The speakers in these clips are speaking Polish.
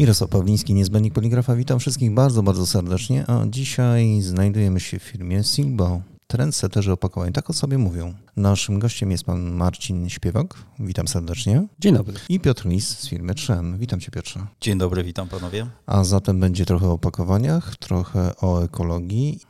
Mirosław Pawliński, niezbędnik poligrafa. Witam wszystkich bardzo, bardzo serdecznie. A dzisiaj znajdujemy się w firmie Silbo. Trendsetterzy opakowań, tak o sobie mówią. Naszym gościem jest pan Marcin Śpiewak. Witam serdecznie. Dzień dobry. I Piotr Lis z firmy Trzem. Witam cię Piotrze. Dzień dobry, witam panowie. A zatem będzie trochę o opakowaniach, trochę o ekologii.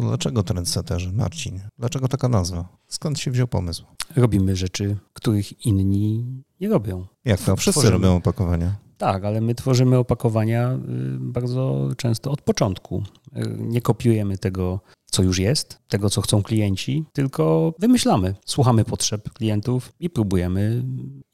To dlaczego trendsetterzy, Marcin? Dlaczego taka nazwa? Skąd się wziął pomysł? Robimy rzeczy, których inni nie robią. Jak to? Wszyscy Tworzymy. robią opakowania. Tak, ale my tworzymy opakowania y, bardzo często od początku. Y, Nie kopiujemy tego, co już jest, tego, co chcą klienci, tylko wymyślamy. Słuchamy potrzeb klientów i próbujemy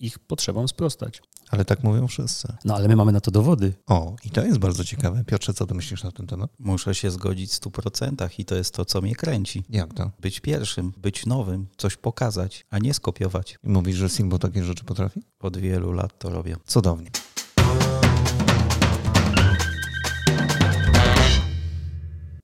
ich potrzebom sprostać. Ale tak mówią wszyscy. No ale my mamy na to dowody. O, i to jest bardzo ciekawe. Piotrze, co ty myślisz na ten temat? Muszę się zgodzić w 100% i to jest to, co mnie kręci. Jak to? Być pierwszym, być nowym, coś pokazać, a nie skopiować. I mówisz, że Simbo takie rzeczy potrafi? Od wielu lat to robię. Cudownie.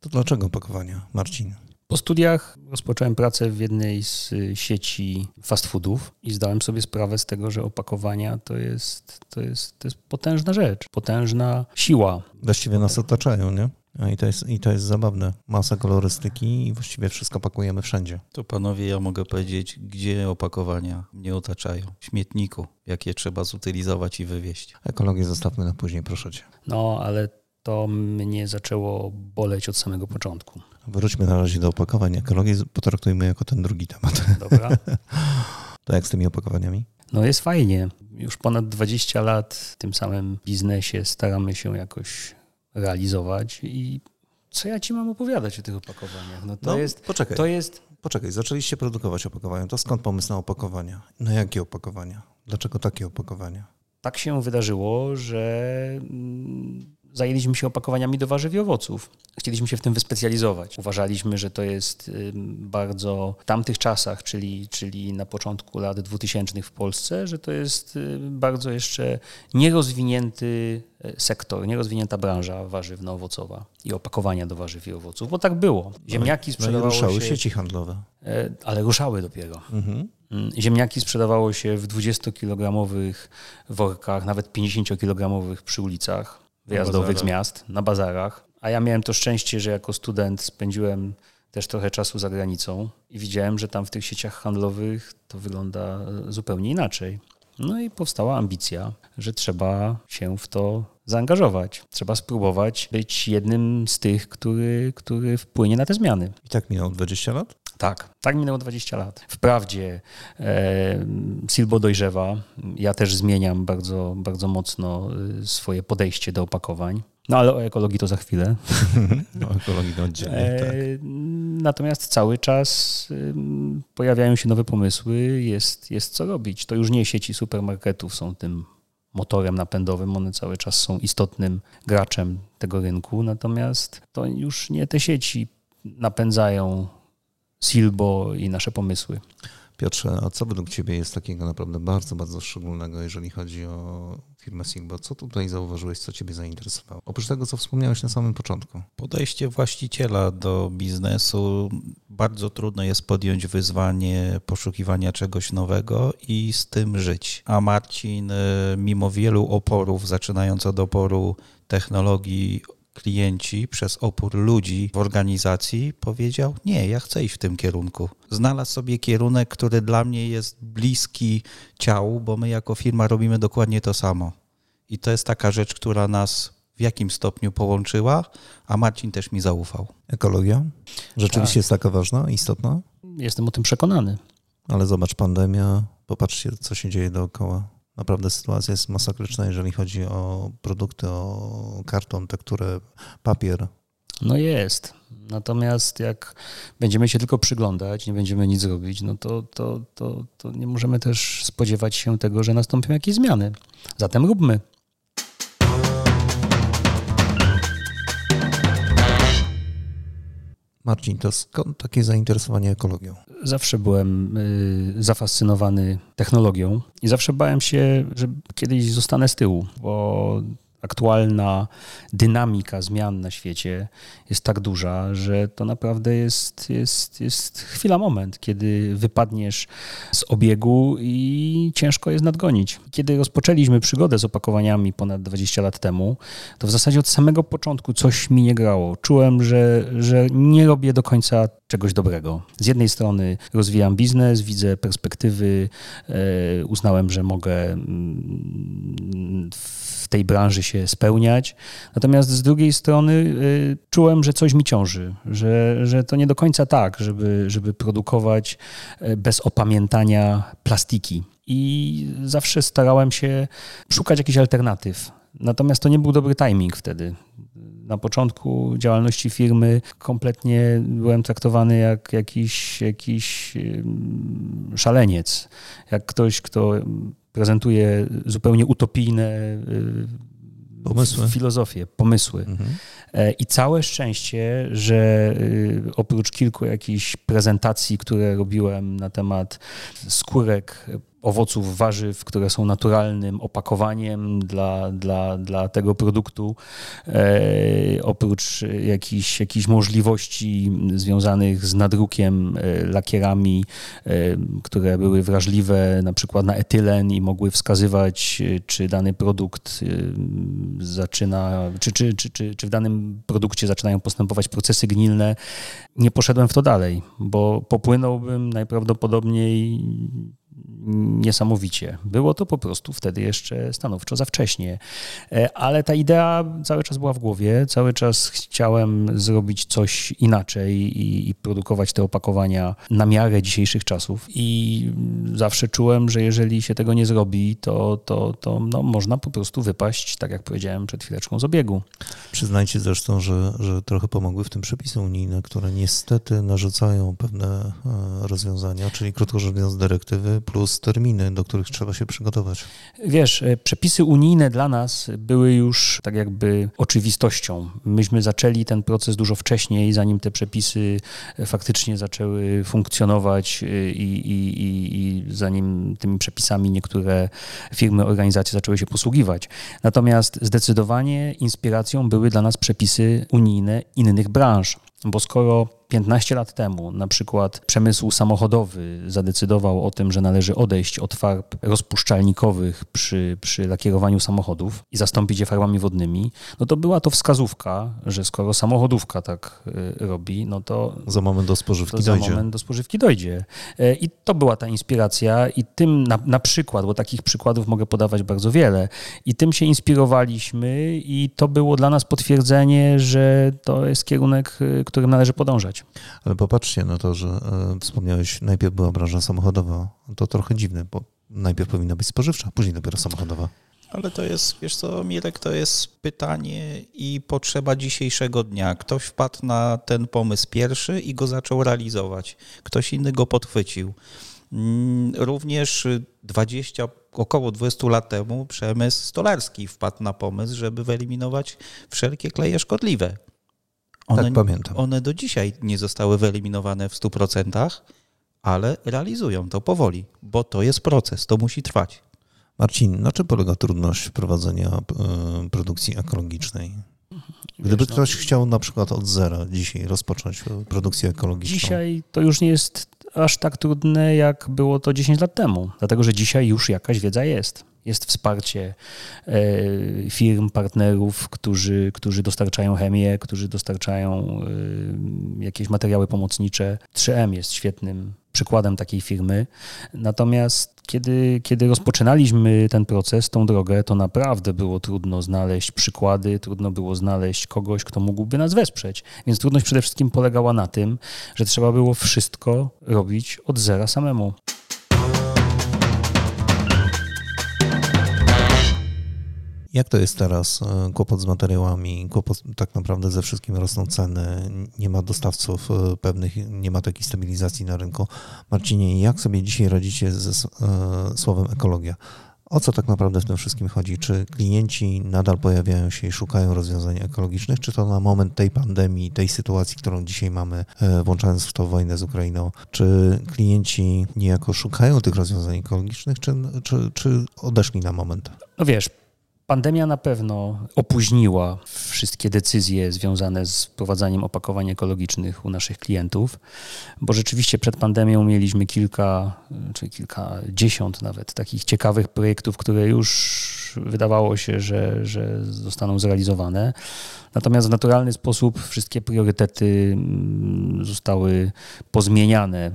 To dlaczego opakowania, Marcin? Po studiach rozpocząłem pracę w jednej z y, sieci fast foodów i zdałem sobie sprawę z tego, że opakowania to jest, to jest, to jest potężna rzecz, potężna siła. Właściwie nas otaczają, nie? I to, jest, I to jest zabawne. Masa kolorystyki i właściwie wszystko pakujemy wszędzie. To panowie, ja mogę powiedzieć, gdzie opakowania mnie otaczają. W śmietniku, jakie trzeba zutylizować i wywieźć. Ekologię zostawmy na później, proszę cię. No, ale to mnie zaczęło boleć od samego początku. Wróćmy na razie do opakowań. Ekologię potraktujmy jako ten drugi temat. Dobra? To jak z tymi opakowaniami? No jest fajnie. Już ponad 20 lat w tym samym biznesie staramy się jakoś realizować i co ja ci mam opowiadać o tych opakowaniach? No to No, jest, poczekaj. to jest Poczekaj, zaczęliście produkować opakowania. To skąd pomysł na opakowania? Na jakie opakowania? Dlaczego takie opakowania? tak się wydarzyło, że mm, zajęliśmy się opakowaniami do warzyw i owoców. Chcieliśmy się w tym wyspecjalizować. Uważaliśmy, że to jest bardzo w tamtych czasach, czyli, czyli na początku lat 2000 w Polsce, że to jest y, bardzo jeszcze nierozwinięty y, sektor, nierozwinięta branża warzywno-owocowa i opakowania do warzyw i owoców, bo tak było. Ziemniaki No i sprzedawało ruszały się, sieci handlowe. e, ale ruszały dopiero. Mhm. Mm, Ziemniaki sprzedawało się w 20-kilogramowych workach, nawet 50-kilogramowych przy ulicach wyjazdowych z miast, na bazarach. A ja miałem to szczęście, że jako student spędziłem też trochę czasu za granicą i widziałem, że tam w tych sieciach handlowych to wygląda e, zupełnie inaczej. No i powstała ambicja, że trzeba się w to zaangażować. Trzeba spróbować być jednym z tych, który, który wpłynie na te zmiany. I tak minęło 20 lat? Tak, tak minęło 20 lat. Wprawdzie e, Silbo dojrzewa, ja też zmieniam bardzo, bardzo mocno y, swoje podejście do opakowań. No ale o ekologii to za chwilę. No, ekologii to oddzielnie, E, tak. Natomiast cały czas pojawiają się nowe pomysły, jest, jest co robić. To już nie sieci supermarketów są tym motorem napędowym, one cały czas są istotnym graczem tego rynku, natomiast to już nie te sieci napędzają Silbo i nasze pomysły. Piotrze, a co według Ciebie jest takiego naprawdę bardzo, bardzo szczególnego, jeżeli chodzi o firmę Silbo? Co tutaj zauważyłeś, co Ciebie zainteresowało? Oprócz tego, co wspomniałeś na samym początku. Podejście właściciela do biznesu. Bardzo trudno jest podjąć wyzwanie poszukiwania czegoś nowego i z tym żyć. A Marcin, y, mimo wielu oporów, zaczynając od oporu technologii, klienci przez opór ludzi w organizacji powiedział: Nie, ja chcę iść w tym kierunku. Znalazł sobie kierunek, który dla mnie jest bliski ciału, bo my jako firma robimy dokładnie to samo. I to jest taka rzecz, która nas w jakim stopniu połączyła, a Marcin też mi zaufał. Ekologia? Rzeczywiście Tak. jest taka ważna, istotna? Jestem o tym przekonany. Ale zobacz, pandemia, popatrzcie, co się dzieje dookoła. Naprawdę sytuacja jest masakryczna, jeżeli chodzi o produkty, o karton, te, które papier. No jest. Natomiast jak będziemy się tylko przyglądać, nie będziemy nic robić, no to, to, to, to nie możemy też spodziewać się tego, że nastąpią jakieś zmiany. Zatem róbmy. Marcin, to skąd takie zainteresowanie ekologią? Zawsze byłem y, zafascynowany technologią i zawsze bałem się, że kiedyś zostanę z tyłu, bo aktualna dynamika zmian na świecie jest tak duża, że to naprawdę jest, jest, jest chwila, moment, kiedy wypadniesz z obiegu i ciężko jest nadgonić. Kiedy rozpoczęliśmy przygodę z opakowaniami ponad 20 lat temu, to w zasadzie od samego początku coś mi nie grało. Czułem, że, że nie robię do końca czegoś dobrego. Z jednej strony rozwijam biznes, widzę perspektywy, e, uznałem, że mogę mm, w tej branży się spełniać. Natomiast z drugiej strony y, czułem, że coś mi ciąży, że, że to nie do końca tak, żeby, żeby produkować y, bez opamiętania plastiki. I zawsze starałem się szukać jakichś alternatyw. Natomiast to nie był dobry timing wtedy. Na początku działalności firmy kompletnie byłem traktowany jak jakiś, jakiś szaleniec, jak ktoś, kto prezentuje zupełnie utopijne y, pomysły. filozofie, pomysły. Mhm. E, I całe szczęście, że y, oprócz kilku jakichś prezentacji, które robiłem na temat skórek owoców, warzyw, które są naturalnym opakowaniem dla, dla, dla tego produktu, e, oprócz jakichś, jakichś możliwości związanych z nadrukiem, e, lakierami, e, które były wrażliwe na przykład na etylen i mogły wskazywać, e, czy dany produkt e, zaczyna, czy, czy, czy, czy, czy w danym produkcie zaczynają postępować procesy gnilne. Nie poszedłem w to dalej, bo popłynąłbym najprawdopodobniej niesamowicie. Było to po prostu wtedy jeszcze stanowczo za wcześnie. E, ale ta idea cały czas była w głowie, cały czas chciałem zrobić coś inaczej i, i produkować te opakowania na miarę dzisiejszych czasów. I zawsze czułem, że jeżeli się tego nie zrobi, to, to, to no, można po prostu wypaść, tak jak powiedziałem przed chwileczką, z obiegu. Przyznajcie zresztą, że, że trochę pomogły w tym przepisy unijne, które niestety narzucają pewne e, rozwiązania, czyli krótko rzecz biorąc dyrektywy plus terminy, do których trzeba się przygotować. Wiesz, e, przepisy unijne dla nas były już tak jakby oczywistością. Myśmy zaczęli ten proces dużo wcześniej, zanim te przepisy e, faktycznie zaczęły funkcjonować i, i, i, i zanim tymi przepisami niektóre firmy, organizacje zaczęły się posługiwać. Natomiast zdecydowanie inspiracją były dla nas przepisy unijne innych branż, bo skoro 15 lat temu na przykład przemysł samochodowy zadecydował o tym, że należy odejść od farb rozpuszczalnikowych przy, przy lakierowaniu samochodów i zastąpić je farbami wodnymi, no to była to wskazówka, że skoro samochodówka tak y, robi, no to za moment do spożywki dojdzie. Za moment do spożywki dojdzie. E, I to była ta inspiracja i tym na, na przykład, bo takich przykładów mogę podawać bardzo wiele, i tym się inspirowaliśmy i to było dla nas potwierdzenie, że to jest kierunek, y, którym należy podążać. Ale popatrzcie na to, że e, wspomniałeś, najpierw była branża samochodowa. To trochę dziwne, bo najpierw powinna być spożywcza, później dopiero samochodowa. Ale to jest, wiesz co, Mirek, to jest pytanie i potrzeba dzisiejszego dnia. Ktoś wpadł na ten pomysł pierwszy i go zaczął realizować. Ktoś inny go podchwycił. Mm, również 20, około 20 lat temu przemysł stolarski wpadł na pomysł, żeby wyeliminować wszelkie kleje szkodliwe. One, tak, pamiętam. One do dzisiaj nie zostały wyeliminowane w 100%, ale realizują to powoli, bo to jest proces, to musi trwać. Marcin, na czym polega trudność prowadzenia e, produkcji ekologicznej? Gdyby no, ktoś chciał na przykład od zera dzisiaj rozpocząć produkcję ekologiczną. Dzisiaj to już nie jest aż tak trudne, jak było to 10 lat temu, dlatego że dzisiaj już jakaś wiedza jest. Jest wsparcie e, firm, partnerów, którzy, którzy dostarczają chemię, którzy dostarczają e, jakieś materiały pomocnicze. 3M jest świetnym przykładem takiej firmy. Natomiast kiedy, kiedy rozpoczynaliśmy ten proces, tą drogę, to naprawdę było trudno znaleźć przykłady, trudno było znaleźć kogoś, kto mógłby nas wesprzeć. Więc trudność przede wszystkim polegała na tym, że trzeba było wszystko robić od zera samemu. Jak to jest teraz? E, kłopot z materiałami, kłopot tak naprawdę ze wszystkim rosną ceny, nie ma dostawców e, pewnych, nie ma takiej stabilizacji na rynku. Marcinie, jak sobie dzisiaj radzicie ze e, słowem ekologia? O co tak naprawdę w tym wszystkim chodzi? Czy klienci nadal pojawiają się i szukają rozwiązań ekologicznych, czy to na moment tej pandemii, tej sytuacji, którą dzisiaj mamy, włączając w to wojnę z Ukrainą, czy klienci niejako szukają tych rozwiązań ekologicznych, czy, czy, czy odeszli na moment? No wiesz, Pandemia na pewno opóźniła wszystkie decyzje związane z wprowadzaniem opakowań ekologicznych u naszych klientów, bo rzeczywiście przed pandemią mieliśmy kilka, czy kilkadziesiąt nawet takich ciekawych projektów, które już wydawało się, że, że zostaną zrealizowane. Natomiast w naturalny sposób wszystkie priorytety mm, zostały pozmieniane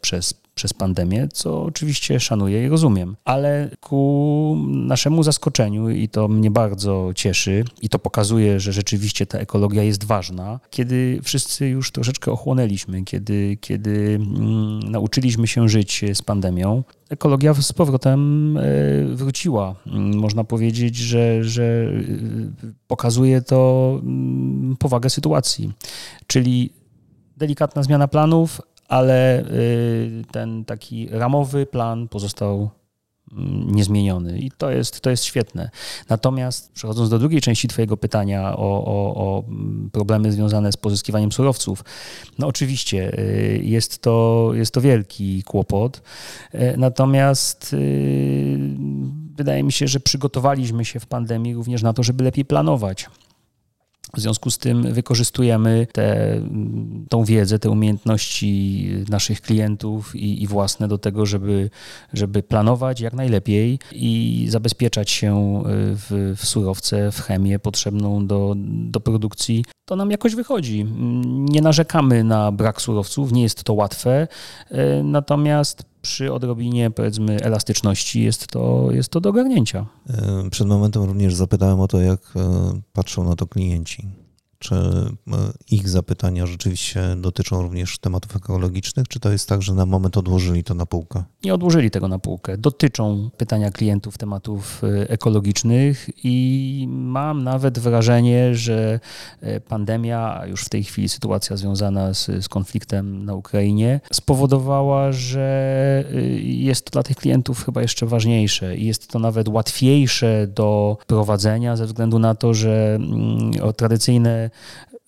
przez przez pandemię, co oczywiście szanuję i rozumiem. Ale ku naszemu zaskoczeniu, i to mnie bardzo cieszy, i to pokazuje, że rzeczywiście ta ekologia jest ważna, kiedy wszyscy już troszeczkę ochłonęliśmy, kiedy, kiedy mm, nauczyliśmy się żyć z pandemią, ekologia z powrotem e, wróciła. Mm, można powiedzieć, że, że e, pokazuje to mm, powagę sytuacji. Czyli delikatna zmiana planów, ale y, ten taki ramowy plan pozostał mm, niezmieniony i to jest, to jest świetne. Natomiast przechodząc do drugiej części Twojego pytania o, o, o mm, problemy związane z pozyskiwaniem surowców, no oczywiście y, jest to, jest to wielki kłopot, y, natomiast wydaje mi się, że przygotowaliśmy się w pandemii również na to, żeby lepiej planować. W związku z tym wykorzystujemy te, tą wiedzę, te umiejętności naszych klientów i, i, własne do tego, żeby, żeby planować jak najlepiej i zabezpieczać się w, w surowce, w chemię potrzebną do, do produkcji. To nam jakoś wychodzi. Nie narzekamy na brak surowców, nie jest to łatwe, natomiast przy odrobinie, powiedzmy, elastyczności jest to, jest to do ogarnięcia. E, przed momentem również zapytałem o to, jak e, patrzą na to klienci. Czy e, ich zapytania rzeczywiście dotyczą również tematów ekologicznych, czy to jest tak, że na moment odłożyli to na półkę? Nie odłożyli tego na półkę. Dotyczą pytania klientów tematów e, ekologicznych i mam nawet wrażenie, że e, pandemia, a już w tej chwili sytuacja związana z, z konfliktem na Ukrainie, spowodowała, że jest to dla tych klientów chyba jeszcze ważniejsze i jest to nawet łatwiejsze do prowadzenia ze względu na to, że mm, tradycyjne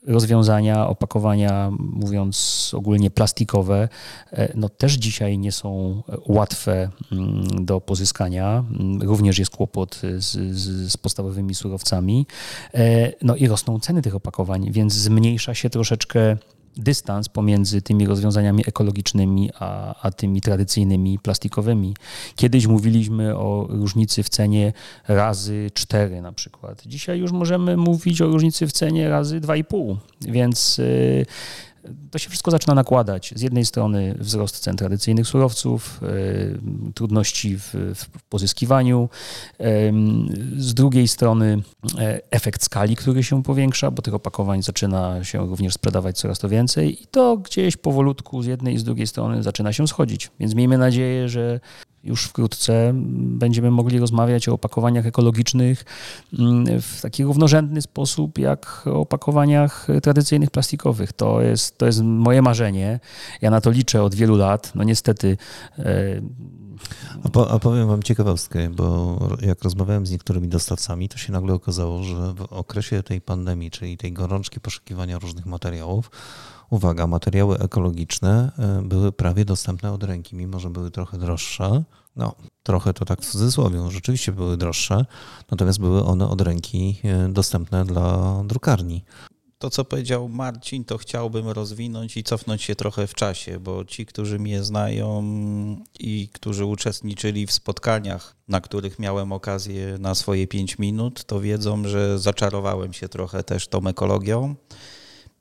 rozwiązania, opakowania, mówiąc ogólnie plastikowe, e, no też dzisiaj nie są łatwe mm, do pozyskania. Mm, również jest kłopot z, z, z podstawowymi surowcami. E, no i rosną ceny tych opakowań, więc zmniejsza się troszeczkę dystans pomiędzy tymi rozwiązaniami ekologicznymi a, a tymi tradycyjnymi plastikowymi. Kiedyś mówiliśmy o różnicy w cenie razy 4 na przykład. Dzisiaj już możemy mówić o różnicy w cenie razy 2,5, więc yy, to się wszystko zaczyna nakładać. Z jednej strony wzrost cen tradycyjnych surowców, e, trudności w, w pozyskiwaniu, z drugiej strony e, efekt skali, który się powiększa, bo tych opakowań zaczyna się również sprzedawać coraz to więcej i to gdzieś powolutku z jednej i z drugiej strony zaczyna się schodzić. Więc miejmy nadzieję, że już wkrótce będziemy mogli rozmawiać o opakowaniach ekologicznych mm, w taki równorzędny sposób jak o opakowaniach tradycyjnych plastikowych. To jest, to jest moje marzenie. Ja na to liczę od wielu lat. No niestety. A, po, a powiem Wam ciekawostkę, bo jak rozmawiałem z niektórymi dostawcami, to się nagle okazało, że w okresie tej pandemii, czyli tej gorączki poszukiwania różnych materiałów, uwaga, materiały ekologiczne e, były prawie dostępne od ręki, mimo że były trochę droższe. No, trochę to tak w cudzysłowie, rzeczywiście były droższe, natomiast były one od ręki e, dostępne dla drukarni. To, co powiedział Marcin, to chciałbym rozwinąć i cofnąć się trochę w czasie, bo ci, którzy mnie znają i którzy uczestniczyli w spotkaniach, na których miałem okazję na swoje pięć minut, to wiedzą, że zaczarowałem się trochę też tą ekologią.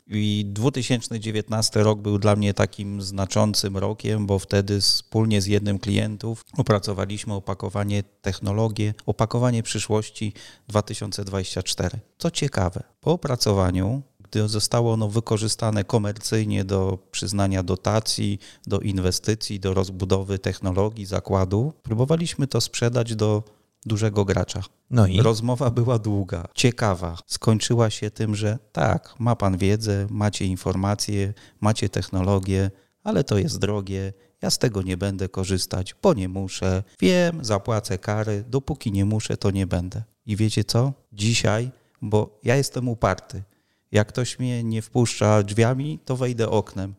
I 2019 rok był dla mnie takim znaczącym rokiem, bo wtedy wspólnie z jednym klientów opracowaliśmy opakowanie technologię, opakowanie przyszłości 2024. Co ciekawe, po opracowaniu zostało ono wykorzystane komercyjnie do przyznania dotacji, do inwestycji, do rozbudowy technologii zakładu, próbowaliśmy to sprzedać do dużego gracza. No i rozmowa była długa, ciekawa. Skończyła się tym, że tak, ma pan wiedzę, macie informacje, macie technologię, ale to jest drogie. Ja z tego nie będę korzystać, bo nie muszę. Wiem, zapłacę kary, dopóki nie muszę, to nie będę. I wiecie co? Dzisiaj, bo ja jestem uparty. Jak ktoś mnie nie wpuszcza drzwiami, to wejdę oknem,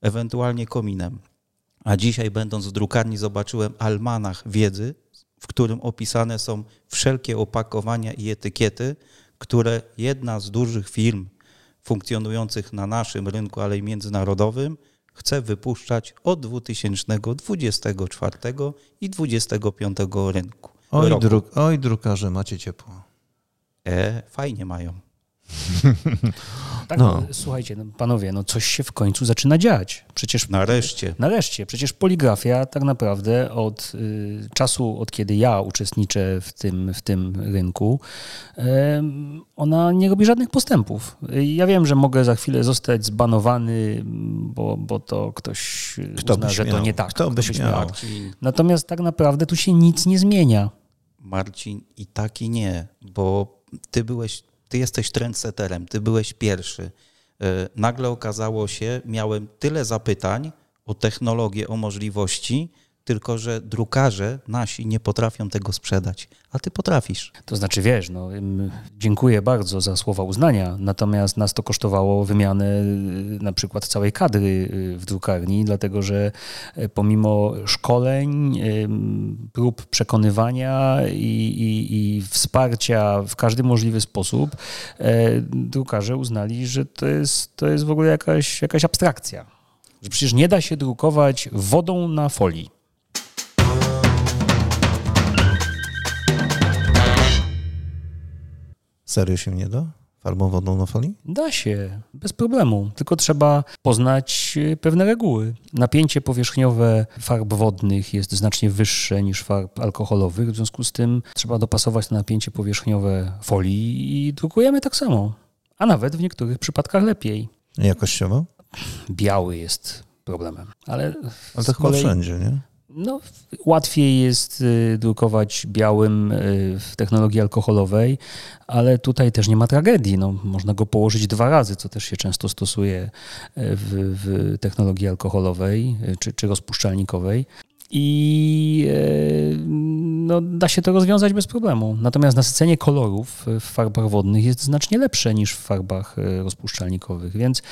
ewentualnie kominem. A dzisiaj, będąc w drukarni, zobaczyłem almanach wiedzy, w którym opisane są wszelkie opakowania i etykiety, które jedna z dużych firm funkcjonujących na naszym rynku, ale i międzynarodowym, chce wypuszczać od 2024 i 2025 rynku. Oj, druk, oj drukarze, macie ciepło. E, fajnie mają. Tak, No. no. słuchajcie, no, panowie, no coś się w końcu zaczyna dziać. Przecież Nareszcie. Nareszcie, przecież poligrafia tak naprawdę od y, czasu, od kiedy ja uczestniczę w tym, w tym rynku, em, ona nie robi żadnych postępów. Y, Ja wiem, że mogę za chwilę zostać zbanowany, bo, bo to ktoś Kto uzna, że to nie tak. Kto by śmiał? Marcin, Natomiast tak naprawdę tu się nic nie zmienia. Marcin i tak i nie, bo ty byłeś, ty jesteś trendsetterem, ty byłeś pierwszy. E, Nagle okazało się, miałem tyle zapytań o technologię, o możliwości, tylko że drukarze nasi nie potrafią tego sprzedać, a ty potrafisz. To znaczy, wiesz, no, dziękuję bardzo za słowa uznania, natomiast nas to kosztowało wymianę y, na przykład całej kadry y, w drukarni, dlatego że y, pomimo szkoleń, prób przekonywania i, i, i wsparcia w każdy możliwy sposób, e, drukarze uznali, że to jest, to jest w ogóle jakaś, jakaś abstrakcja. Że przecież nie da się drukować wodą na folii. Serio się nie da? Farbą wodną na folii? Da się, bez problemu. Tylko trzeba poznać e, pewne reguły. Napięcie powierzchniowe farb wodnych jest znacznie wyższe niż farb alkoholowych, w związku z tym trzeba dopasować to napięcie powierzchniowe folii i drukujemy tak samo. A nawet w niektórych przypadkach lepiej. Jakościowo? Biały jest problemem. Ale, Ale to chyba kolei- wszędzie, nie? No, łatwiej jest y, drukować białym y, w technologii alkoholowej, ale tutaj też nie ma tragedii. No, można go położyć dwa razy, co też się często stosuje y, w, w technologii alkoholowej czy, czy rozpuszczalnikowej. I no, da się to rozwiązać bez problemu. Natomiast nasycenie kolorów w farbach wodnych jest znacznie lepsze niż w farbach rozpuszczalnikowych. Więc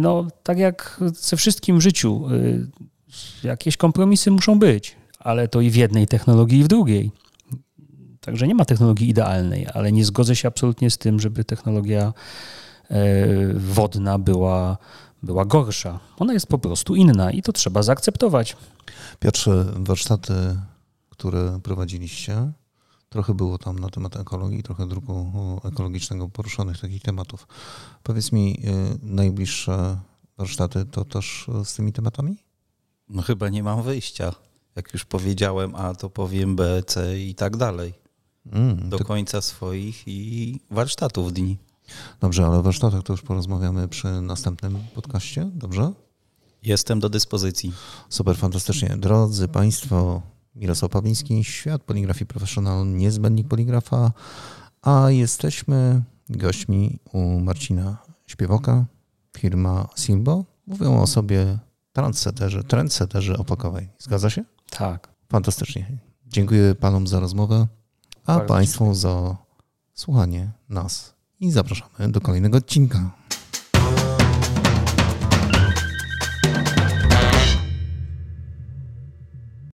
no, tak jak ze wszystkim w życiu, jakieś kompromisy muszą być, ale to i w jednej technologii, i w drugiej. Także nie ma technologii idealnej, ale nie zgodzę się absolutnie z tym, żeby technologia e, wodna była, była gorsza. Ona jest po prostu inna i to trzeba zaakceptować. Piotrze, warsztaty, które prowadziliście, trochę było tam na temat ekologii, trochę druku ekologicznego poruszonych takich tematów. Powiedz mi, y, najbliższe warsztaty to też z tymi tematami? No chyba nie mam wyjścia. Jak już powiedziałem A, to powiem B, C i tak dalej. Mm, Do to, końca swoich i warsztatów dni. dobrze, ale o warsztatach to już porozmawiamy przy następnym podcaście, dobrze? Jestem do dyspozycji. Super, fantastycznie. Drodzy Państwo, Mirosław Pawliński, Świat Poligrafii Professional, niezbędnik poligrafa, a jesteśmy gośćmi u Marcina Śpiewoka, firma Silbo. Mówią o sobie trendsetterzy, trendsetterzy opakowej. Zgadza się? Tak. Fantastycznie. Dziękuję Panom za rozmowę, a Bardzo Państwu za słuchanie nas i zapraszamy do kolejnego odcinka.